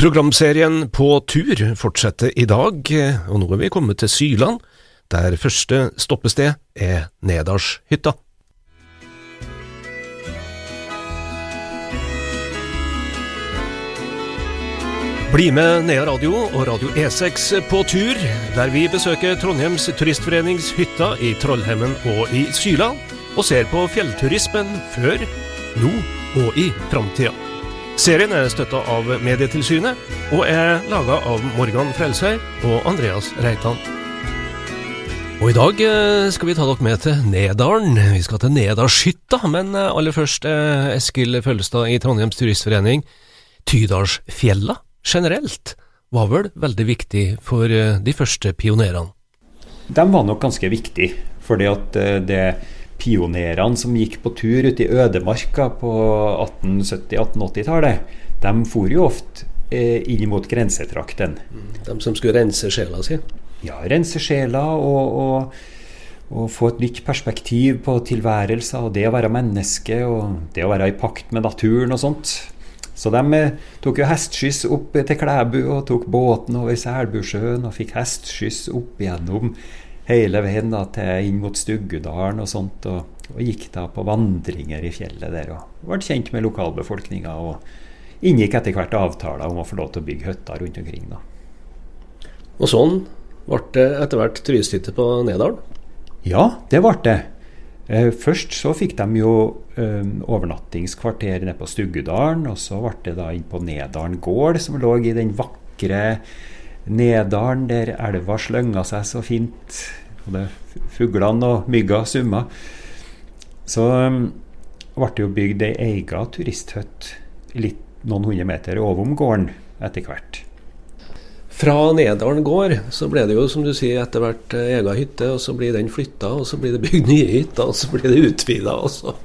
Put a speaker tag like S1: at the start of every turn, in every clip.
S1: Programserien På tur fortsetter i dag, og nå er vi kommet til Syland, der første stoppested er Nedalshytta. Bli med Nea Radio og Radio E6 på tur, der vi besøker Trondheims Turistforenings hytta i Trollhemmen og i Syland, og ser på fjellturismen før, nå og i framtida. Serien er støtta av Medietilsynet, og er laga av Morgan Frelsøy og Andreas Reitan. Og i dag eh, skal vi ta dere med til Nedalen. Vi skal til Nedalshytta, men eh, aller først eh, Eskil Følstad i Trondheims Turistforening. Tydalsfjella? generelt var vel veldig viktig for de første pionerene?
S2: De var nok ganske viktige. fordi at det pionerene som gikk på tur ute i ødemarka på 1870-1880-tallet, de for jo ofte eh, inn mot grensetrakten.
S1: Mm, de som skulle rense sjela si?
S2: Ja, rense sjela og, og, og, få et nytt perspektiv på tilværelsen og det å være menneske og det å være i pakt med naturen og sånt. Så de eh, tok jo hestskyss opp til Klæbu og tok båten over Selbusjøen og fikk hestskyss opp gjennom hele veien da, til inn mot Stuggudalen og sånt. Og, og, gikk da på vandringer i fjellet der og ble kjent med lokalbefolkninga. Og inngikk etter hvert avtaler om å få lov til å bygge hytter rundt omkring. da.
S1: Og sånn ble det etter hvert turisthytte på Nedalen?
S2: Ja, det ble det. Eh, først så fikk de jo eh, overnattingskvarter nede på Stuggudalen, og så ble det da inn på Nedalen gård, som lå i den vakre Nedalen der elva slønga seg så fint. Det fuglene og mygga summa. Så um, det jo bygd ei ega litt noen hundre meter ovom gården etter hvert.
S1: Fra Nedalen gård så ble det jo som du sier etter hvert eh, ega hytte, og så blir den flytta, og så blir det bygd nye hytter, og så blir det utvida, og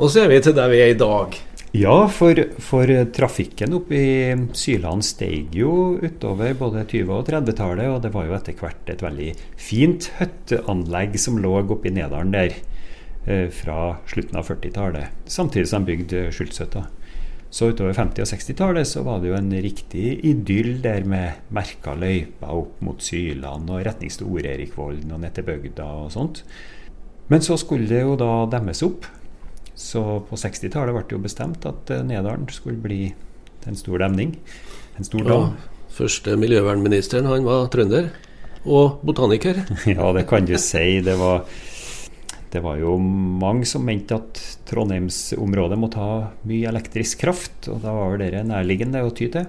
S1: og så er vi til der vi er i dag.
S2: Ja, for, for trafikken oppe i Syland steg jo utover både 20- og 30-tallet, og det var jo etter hvert et veldig fint hytteanlegg som lå oppe i Nedalen der eh, fra slutten av 40-tallet, samtidig som de bygde Skjultshytta. Så utover 50- og 60-tallet så var det jo en riktig idyll der med merka løyper opp mot Syland og retning Stor-Erikvollen og ned til bygda og sånt. Men så skulle det jo da demmes opp. Så på 60-tallet ble det jo bestemt at eh, Nedalen skulle bli en stor demning. En stor dam. Ja,
S1: første miljøvernministeren han var trønder og botaniker.
S2: ja, det kan du si. Det var det var jo mange som mente at Trondheimsområdet måtte ha mye elektrisk kraft, og da var det nærliggende å ty til.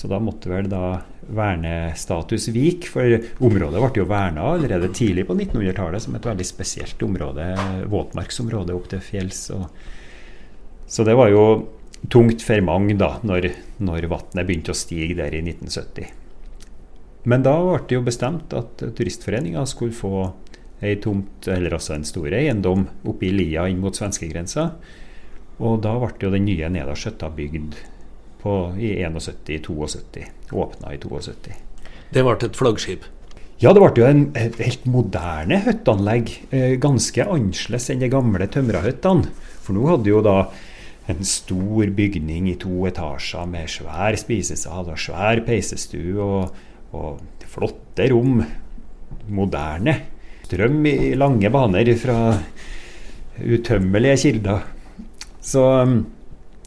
S2: Så da måtte vel da vernestatus vik, for området ble jo verna allerede tidlig på 1900-tallet som et veldig spesielt område, våtmarksområde opp til fjells. så det var jo tungt for mange da, når, når vannet begynte å stige der i 1970. Men da ble det jo bestemt at Turistforeninga skulle få ei tomt, eller altså en stor eiendom oppe i lia inn mot svenskegrensa. Og da ble jo den nye Nedalshytta bygd på, i 71-72. Åpna i 72.
S1: Det ble et flaggskip?
S2: Ja, det ble jo en, helt moderne hytteanlegg. Eh, ganske annerledes enn de gamle tømrahyttene. For nå hadde jo da en stor bygning i to etasjer med svær spisesal og svær peisestue og, og flotte rom. Moderne strøm i lange baner fra utømmelige kilder. Så um,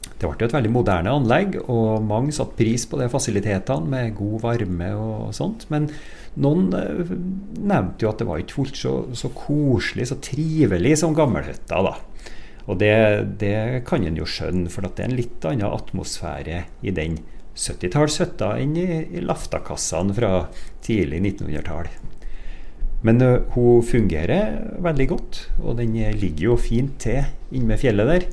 S2: det ble et veldig moderne anlegg, og mange satte pris på de fasilitetene med god varme og sånt. Men noen uh, nevnte jo at det var ikke fullt så, så koselig, så trivelig som gammelhytta. da. Og det, det kan en jo skjønne, for det er en litt annen atmosfære i den 70-tallshytta enn i, i Laftakassene fra tidlig 1900-tall. Men ø, hun fungerer veldig godt, og den ligger jo fint til inne med fjellet der.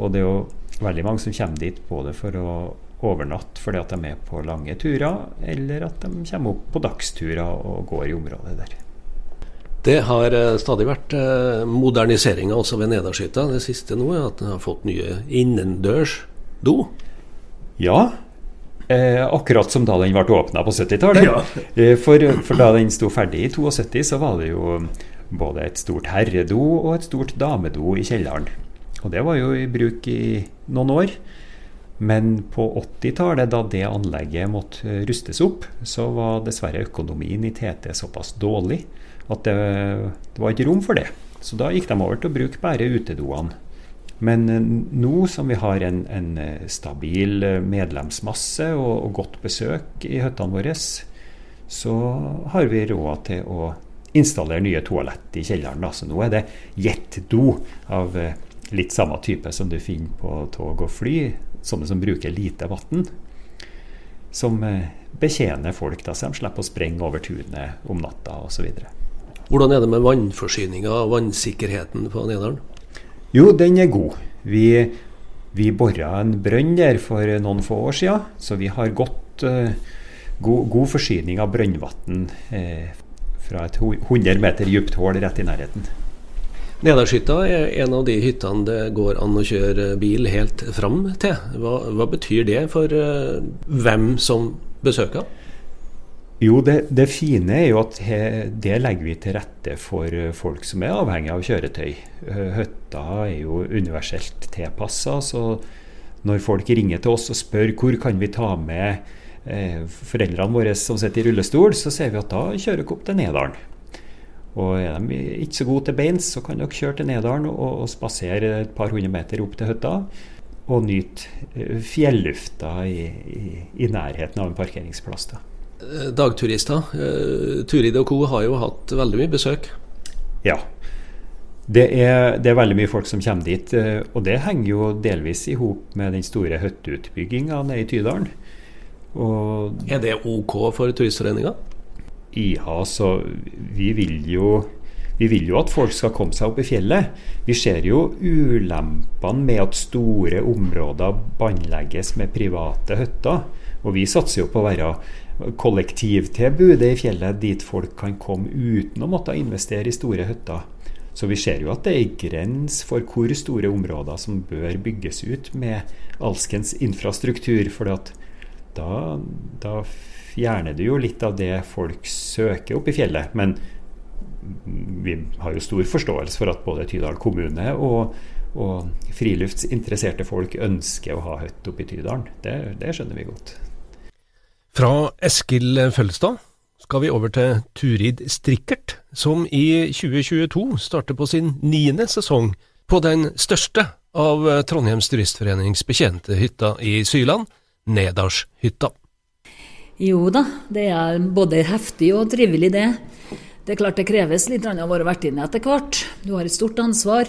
S2: Og det er jo veldig mange som kommer dit både for å overnatte fordi at de er på lange turer, eller at de kommer opp på dagsturer og går i området der.
S1: Det har uh, stadig vært uh, moderniseringer også ved Nedalshytta. Det siste nå er at den har fått nye innendørs do.
S2: Ja, Eh, akkurat som da den ble åpna på 70-tallet. Ja. Eh, for, for, da den sto ferdig i 72, så var det jo både et stort herredo og et stort damedo i kjelleren. Og det var jo i bruk i noen år. Men på 80-tallet, da det anlegget måtte rustes opp, så var dessverre økonomien i TT såpass dårlig at det, det var ikke rom for det. Så da gikk de over til å bruke bare utedoene. Men eh, nå som vi har en, en eh, stabil eh, medlemsmasse og, og, godt besøk i hyttene våre, så har vi råd til å installere nye toalett i kjelleren. Så nå er det jetdo av litt samme type som du finner på tog og fly. Sånne som bruker lite vann. Som betjener folk, da, så de slipper å sprenge over tunet om natta osv.
S1: Hvordan er det med vannforsyninga og vannsikkerheten på Nedalen?
S2: Jo, den er god. Vi, vi bora en brønn der for noen få år siden, så vi har godt, uh, god, god, forsyning av brønnvann eh, fra et 100 meter dypt hull rett i nærheten.
S1: Nedershytta er en av de hyttene det går an å kjøre bil helt fram til. Hva, hva betyr det for uh, hvem som besøker?
S2: Jo, det, det, fine er jo at he, det legger vi til rette for eh, folk som er avhengig av kjøretøy. Hytta er jo universelt tilpassa, så når folk ringer til oss og spør hvor kan vi ta med eh, foreldrene våre som sitter i rullestol, så ser vi at da kjører dere opp til Nedalen. Og er de ikke så gode til beins, så kan dere kjøre til Nedalen og, og spasere et par hundre meter opp til hytta. Og nyte eh, fjellufta i, i, i nærheten av en parkeringsplass. da.
S1: Eh, dagturister. Eh, Turid og co. har jo hatt veldig mye besøk.
S2: Ja. Det er, det er, veldig mye folk som kommer dit. Og det henger jo delvis i hop med den store hytteutbygginga nede i Tydalen.
S1: Og er det OK for Turistforeninga?
S2: Ja, så vi vil jo vi vil jo at folk skal komme seg opp i fjellet. Vi ser jo ulempene med at store områder båndlegges med private hytter. Og vi satser jo på å være kollektivtilbudet i fjellet dit folk kan komme uten å måtte investere i store hytter. Så vi ser jo at det er grens for hvor store områder som bør bygges ut med alskens infrastruktur. For da, da fjerner du jo litt av det folk søker opp i fjellet. Men vi har jo stor forståelse for at både Tydal kommune og, og friluftsinteresserte folk ønsker å ha hytte oppe i Tydalen. Det, det skjønner vi godt.
S1: Fra Eskil Følstad skal vi over til Turid Strikkert, som i 2022 starter på sin niende sesong på den største av Trondheims Turistforenings betjente hytta i Syland, Nedalshytta.
S3: Jo da, det er både heftig og trivelig, det. Det er klart det kreves litt av å være vertinne etter hvert. Du har et stort ansvar.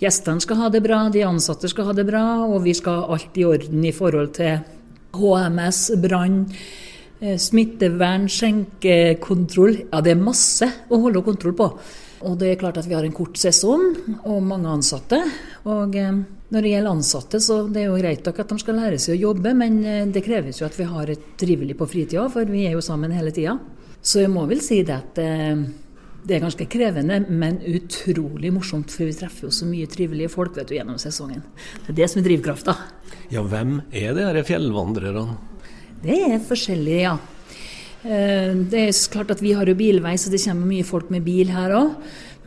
S3: Gjestene skal ha det bra, de ansatte skal ha det bra, og vi skal ha alt i orden i forhold til HMS, brann, eh, smittevern, skjenkekontroll. Ja, det er masse å holde kontroll på. Og det er klart at vi har en kort sesong og mange ansatte. Og eh, når det gjelder ansatte, så det er jo greit at de skal lære seg å jobbe, men eh, det kreves jo at vi har et trivelig på fritida, for vi er jo sammen hele tida. Så jeg må vel si det at det er ganske krevende, men utrolig morsomt, for vi treffer jo så mye trivelige folk vet du, gjennom sesongen. Det er det som er drivkrafta.
S1: Ja, hvem er de disse fjellvandrerne?
S3: Det er forskjellige, ja. Eh, det er klart at Vi har jo bilvei, så det kommer mye folk med bil her òg.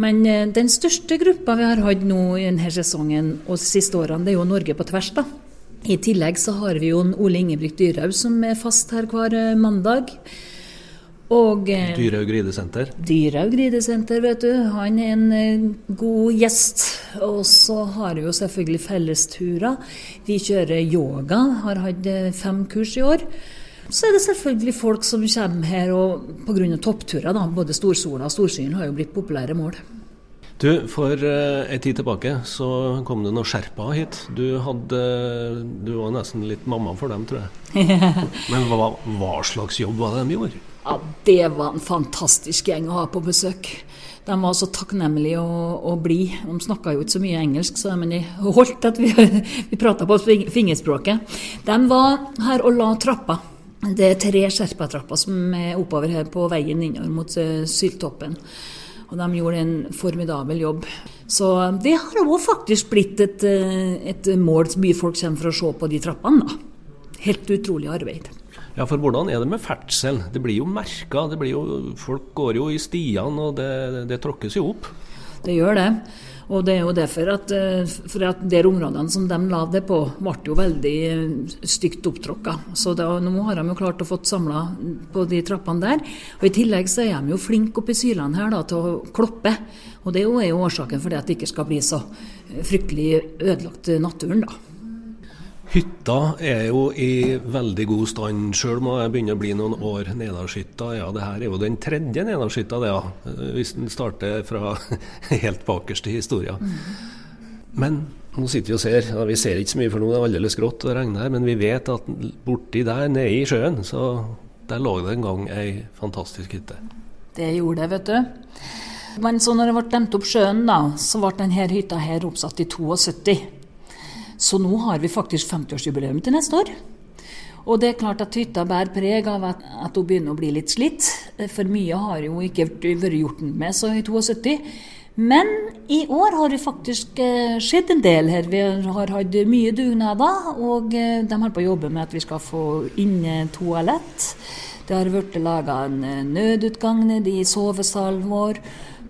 S3: Men eh, den største gruppa vi har hatt nå i denne sesongen og de siste årene, det er jo Norge på tvers. da. I tillegg så har vi jo Ole Ingebrigt Dyrhaug som er fast her hver eh, mandag.
S1: Og eh, Dyrhaug ridesenter?
S3: Dyrhaug ridesenter, vet du. Han er en god gjest. Og så har vi jo selvfølgelig fellesturer. Vi kjører yoga, har hatt fem kurs i år. Så er det selvfølgelig folk som kommer her og pga. toppturer. da, Både Storsola og Storsyn har jo blitt populære mål.
S1: Du, For en tid tilbake så kom det noen sherpaer hit. Du, hadde, du var nesten litt mamma for dem, tror jeg. Men hva, hva slags jobb var det de gjorde?
S3: Ja, Det var en fantastisk gjeng å ha på besøk. De var så takknemlige og, og blide. De snakka jo ikke så mye engelsk, så men de holdt at vi, vi prata på fingerspråket. De var her og la trappa. Det er tre sherpatrapper som er oppover her på veien innover mot uh, Syltoppen. Og de gjorde en formidabel jobb. Så det har òg faktisk blitt et, eh, et mål som mye folk kommer for å se på de trappene. da. Helt utrolig arbeid.
S1: Ja, for hvordan er det med ferdsel? Det blir jo merka. Folk går jo i stiene, og det, det tråkkes jo opp.
S3: Det gjør det. Og det er jo derfor at, eh, for at de områdene som de la det på, ble jo veldig eh, stygt opptråkka. Så da, nå har de jo klart å få samla på de trappene der. Og I tillegg så er de jo flinke oppe i Syrland her da, til å kloppe. Og det er jo årsaken for det at det ikke skal bli så fryktelig ødelagt naturen, da.
S1: Hytta er jo i veldig god stand, sjøl om jeg begynner å bli noen år Nedalshytta. Ja, det her er jo den tredje Nedalshytta, det, ja. Hvis den starter fra helt bakerst i historien. Mm. Men nå sitter vi og ser, ja, vi ser ikke så mye for nå, det er aldeles grått og regner her, men vi vet at borti der, nede i sjøen, så der lå det en gang ei fantastisk hytte.
S3: Det gjorde det, vet du. Men så når det ble demt opp sjøen, da, så ble denne hytta her oppsatt i 72. Så nå har vi faktisk 50-årsjubileum til neste år. Og det er klart at hytta bærer preg av at, at, hun begynner å bli litt slitt. For mye har jo ikke vært gjort med så i 72. Men i år har det faktisk eh, skjedd en del her. Vi har hatt mye dugnader, og eh, de holder på å jobbe med at vi skal få inn toalett. Det har blitt laga en eh, nødutgang nede i sovesalen vår.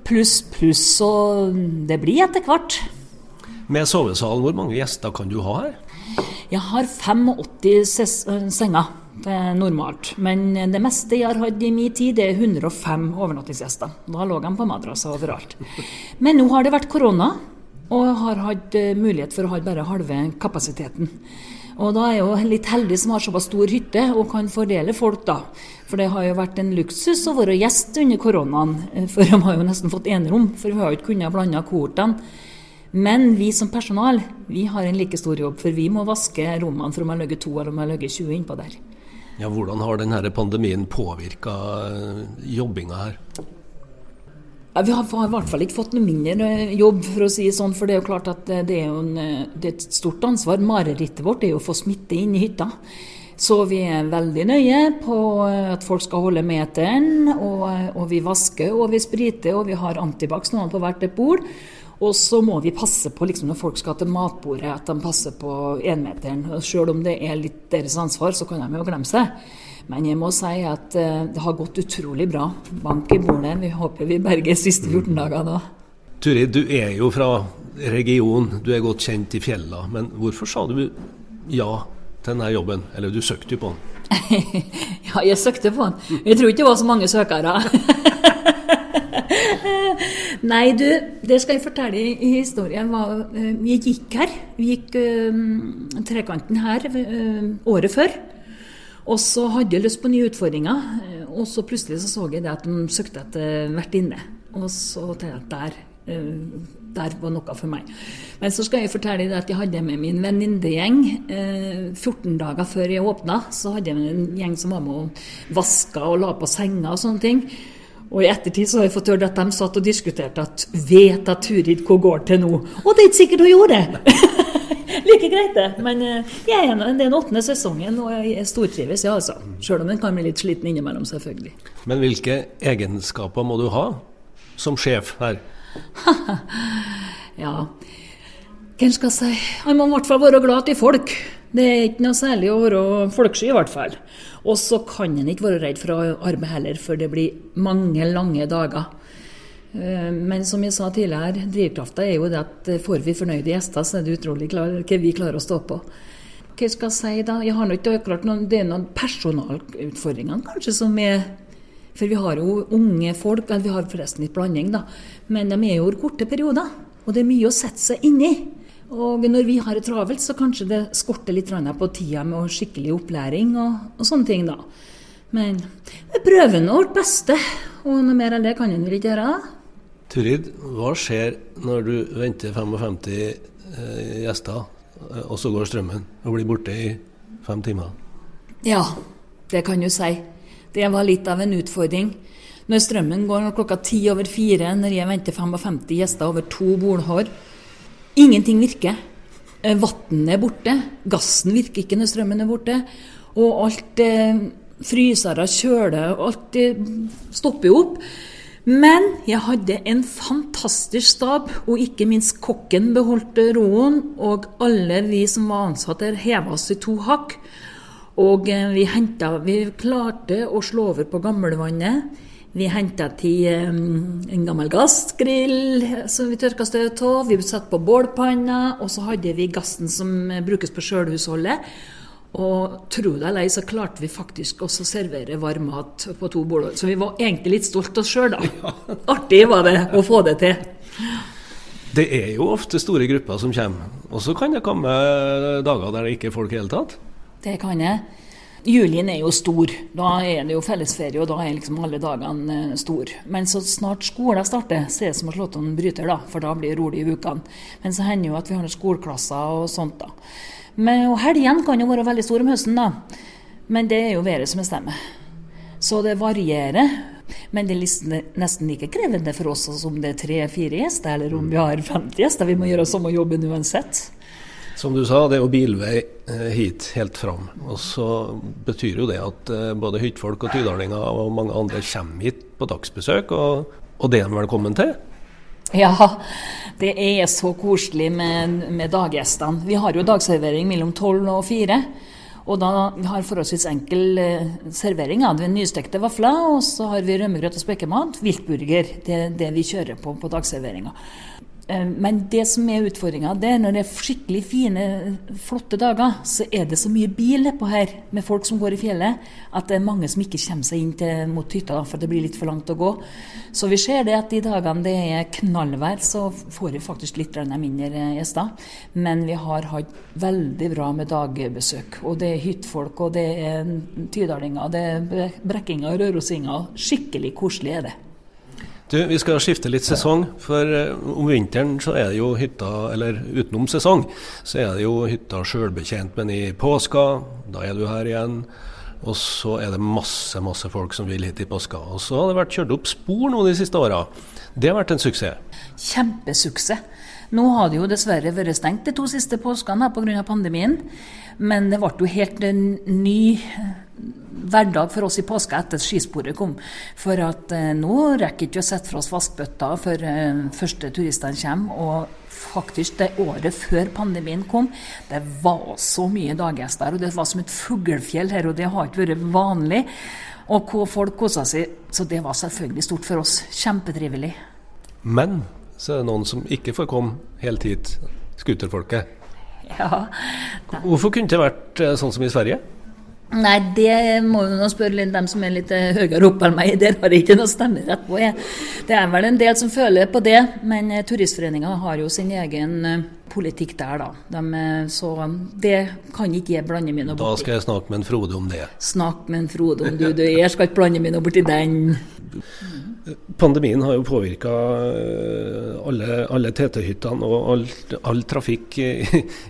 S3: Pluss, pluss. Og det blir etter hvert.
S1: Med sovesalen, hvor mange gjester kan du ha her?
S3: Jeg har 85 senger normalt. Men det meste jeg har hatt i min tid, det er 105 overnattingsgjester. Da lå de på madrasser overalt. Men nå har det vært korona, og jeg har hatt eh, mulighet for å ha bare halve kapasiteten. Og da er jeg jo litt heldig som har såpass stor hytte og kan fordele folk, da. For det har jo vært en luksus å være gjest under koronaen, for de har jo nesten fått enerom. For vi har jo ikke kunnet blande kortene. Men vi som personal vi har en like stor jobb, for vi må vaske rommene for om jeg ligger to eller om jeg ligger 20 innpå der.
S1: Ja, Hvordan har denne pandemien påvirka eh, jobbinga her?
S3: Ja, vi har, har, i hvert fall ikke fått noe mindre eh, jobb, for å si det sånn. For det er jo klart at det er, en, eh, det er et stort ansvar. Marerittet vårt er jo å få smitte inn i hytta. Så vi er veldig nøye på at folk skal holde meteren. Og, og vi vasker og vi spriter, og vi har antibac på hvert et bord. Og så må vi passe på liksom, når folk skal til matbordet, at de passer på énmeteren. Selv om det er litt deres ansvar, så kan de jo glemme seg. Men jeg må si at uh, det har gått utrolig bra. Bank i bordet. Vi håper vi berger siste 14 dager da.
S1: Turid, du er jo fra regionen, du er godt kjent i fjella. Men hvorfor sa du ja til denne jobben? Eller du søkte jo på den?
S3: ja, jeg søkte på den. Jeg tror ikke det var så mange søkere. Nei, du, det skal jeg fortelle i historien. Eh, vi gikk her. Vi gikk um, trekanten her um, året før. Og så hadde jeg lyst på nye utfordringer. Og så plutselig så, så jeg at de søkte etter vertinne. Og så tenkte jeg at der, der var noe for meg. Men så skal jeg fortelle deg at jeg hadde med min venninnegjeng. Uh, 14 dager før jeg åpna, så hadde jeg med en gjeng som var med og vaska og la på senga og sånne ting. Og i ettertid så har jeg fått høre at de satt og diskuterte at vet at Turid hvor går til nå? Og det er ikke sikkert hun gjorde det! like greit, det. Men uh, jeg er er den åttende sesongen, og jeg stortrives, ja altså. Sjøl om den kan bli litt sliten innimellom, selvfølgelig.
S1: Men hvilke egenskaper må du ha som sjef her?
S3: ja, hvem skal si Han må i hvert fall være glad til folk. Det er ikke noe særlig å være folksky, i hvert fall. Og så kan en ikke være redd for å arbeide heller, for det blir mange, lange dager. Eh, men som jeg sa tidligere, drivkrafta er jo det at får vi fornøyde gjester, så er det utrolig klar, hva vi klarer å stå på. Hva skal jeg si da? Jeg har nok akkurat noen, Det er noen personalutfordringer kanskje som er For vi har jo unge folk, eller vi har forresten litt blanding, da. Men de er jo korte perioder. Og det er mye å sette seg inn i. Og når vi har det travelt, så kanskje det skorter litt på tida med skikkelig opplæring og, og, sånne ting, da. Men vi prøver nå vårt beste, og noe mer enn det kan en vel ikke gjøre.
S1: Turid, hva skjer når du venter 55 eh, gjester, eh, og så går strømmen og blir borte i fem timer?
S3: Ja, det kan du si. Det var litt av en utfordring. Når strømmen går klokka ti over fire, når jeg venter 55 gjester over to bordhår, Ingenting virker. Eh, vannet er borte. Gassen virker ikke når strømmen er borte. Og alt eh, frysere, og alt eh, stopper opp. Men jeg hadde en fantastisk stab, og ikke minst kokken beholdt roen. Og alle vi som var ansatt der, heva oss i to hakk. Og eh, vi, hentet, vi klarte å slå over på gamlevannet. Vi henta til en gammel gassgrill som vi tørka støvet av. Vi satte på bålpanna, og så hadde vi gassen som brukes på sjølhusholdet. Og tro det eller ei, så klarte vi faktisk også å servere varm mat på to bord. Så vi var egentlig litt stolt av oss sjøl, da. Artig var det å få det til.
S1: Det er jo ofte store grupper som kommer, og så kan det komme dager der det ikke er folk i hele tatt?
S3: Det kan jeg. Julien er jo stor. Da er det jo fellesferie, og da er liksom alle dagene stor. store. Men så snart skolen starter, så er det som å slå til en bryter, da, for da blir det rolig i ukene. Men så hender jo at vi har skoleklasser og sånt, da. Men helgene kan jo være veldig store om høsten, da. Men det er jo været som bestemmer. Så det varierer. Men det er nesten like krevende for oss som det er tre-fire gjester, eller om vi har 50 gjester. Vi må gjøre samme jobben uansett.
S1: Som du sa, det er jo bilvei eh, hit helt fram. Og så betyr jo det at eh, både hyttfolk og tydalinger og mange andre kommer hit på dagsbesøk, og, og det er de velkommen til.
S3: Ja, det er så koselig med, med daggjestene. Vi har jo dagservering mellom tolv og fire. Og da vi har forholdsvis enkel servering. servering. Ja. Nystekte vafler, og så har vi rømmegrøt og spekemat. Viltburger. Det er det vi kjører på på dagserveringa. Eh, men det som er utfordringa, det er når det er skikkelig fine, flotte dager, så er det så mye bil nedpå her med folk som går i fjellet, at det er mange som ikke kommer seg inn til, mot hytta, for det blir litt for langt å gå. Så vi ser det at de dagene det er knallvær, så får vi faktisk litt mindre gjester. Men vi har hatt veldig bra med dagbesøk. Og det er hyttfolk, og det er tydalinger, det er brekkinger og rørosinger. Skikkelig koselig er det.
S1: Du, Vi skal skifte litt sesong, for eh, om vinteren så er det jo hytta Eller utenom sesong, så er det jo hytta sjølbetjent, men i påska, da er du her igjen. Og så er det masse masse folk som vil hit i påska. Og så har det vært kjørt opp spor nå de siste åra. Det har vært en suksess?
S3: Kjempesuksess. Nå har det jo dessverre vært stengt de to siste påskene pga. pandemien. Men det ble jo helt en ny hverdag for oss i påska etter skisporet kom. For at eh, nå rekker ikke å sette fra oss vaskbøtta før eh, første turistene kommer. Og faktisk det året før pandemien kom, det var så mye daggjester. Og det var som et fuglefjell her, og det har ikke vært vanlig. Og hvor folk kosa seg. Så det var selvfølgelig stort for oss. Kjempetrivelig.
S1: Men så er det noen som ikke får komme helt hit. skuterfolket.
S3: Ja.
S1: Hvorfor kunne det vært eh, sånn som i Sverige?
S3: Nei, det må du nå spørre dem som er litt eh, høyere oppe enn meg. Der har jeg ikke noe stemmerett på. Jeg. Det er vel en del som føler på det, men eh, Turistforeninga har jo sin egen eh, politikk der, da. De, så det kan ikke jeg blande meg noe
S1: borti. Da skal jeg snakke med en Frode om det.
S3: Snakk med en Frode om du, du. Jeg skal ikke blande meg noe borti den.
S1: Pandemien har jo påvirka eh, alle, alle TT-hyttene og all, all trafikk i,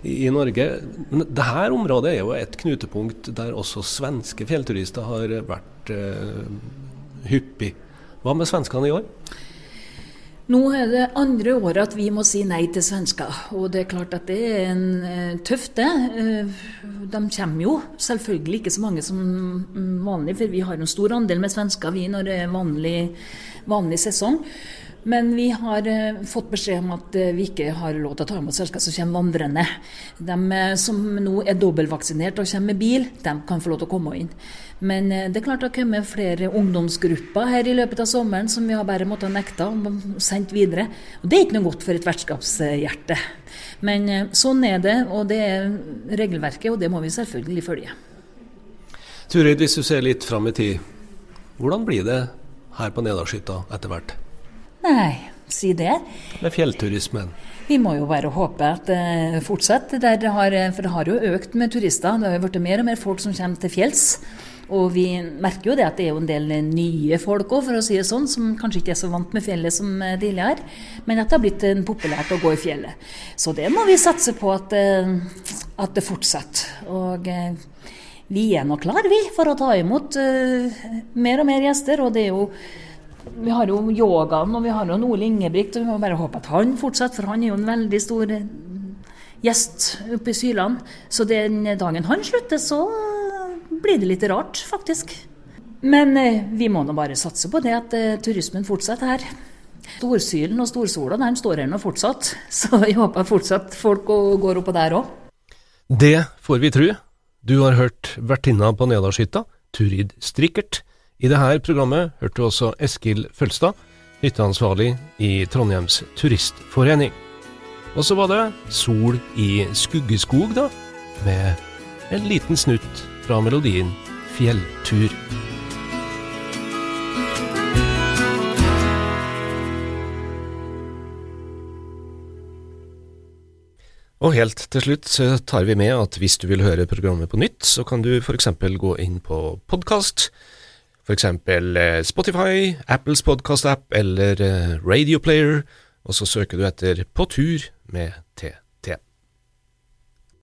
S1: i, Norge. Men dette området er jo et knutepunkt der også svenske fjellturister har vært uh, hyppig. Hva med svenskene i år?
S3: Nå er det andre året at vi må si nei til svensker. Og det er klart at det er en uh, tøft, det. Uh, de kommer jo selvfølgelig ikke så mange som vanlig, for vi har en stor andel med svensker vi når det er vanlig, vanlig sesong. Men vi har uh, fått beskjed om at uh, vi ikke har lov til å ta imot selskap som kommer vandrende. De uh, som nå er dobbeltvaksinert og kommer med bil, de kan få lov til å komme inn. Men det er klart det har kommet flere ungdomsgrupper her i løpet av sommeren som vi har bare måttet nekte og sendt videre. Og Det er ikke noe godt for et vertskapshjerte. Men sånn er det, og det er regelverket, og det må vi selvfølgelig følge.
S1: Turid, hvis du ser litt fram i tid, hvordan blir det her på Nedalshytta etter hvert?
S3: Nei, si det.
S1: Med fjellturismen?
S3: Vi må jo bare håpe at det fortsetter. Det har, for det har jo økt med turister. Det har jo blitt mer og mer folk som kommer til fjells. Og vi merker jo det at det er jo en del nye folk òg, for å si det sånn, som kanskje ikke er så vant med fjellet som tidligere. Men at det har blitt populært å gå i fjellet. Så det må vi satse på at, eh, at det fortsetter. Og eh, vi er nå klar, vi, for å ta imot mer og mer gjester. Og det er jo vi har jo yogaen, og vi har jo Ole Ingebrigt, og vi må bare håpe at han fortsetter, for han er jo en veldig stor eh, gjest oppe i Syland. Så den dagen han slutter, så blir det litt rart, faktisk. Men eh, vi må nå bare satse på det at eh, turismen fortsetter her. Storsylen og Storsola de står her nå fortsatt, så jeg håper fortsatt folk går oppå der òg.
S1: Det får vi tru. Du har hørt vertinna på Nedalshytta, Turid Strikkert I dette programmet hørte du også Eskil Følstad, hytteansvarlig i Trondheims turistforening. Og så var det Sol i skuggeskog, da, med en liten snutt fra melodien Fjelltur. Og helt til slutt så tar vi med at hvis du vil høre programmet på nytt, så kan du f.eks. gå inn på podkast, f.eks. Eh, Spotify, Apples podkast-app eller eh, Radio Player, og så søker du etter På tur med T.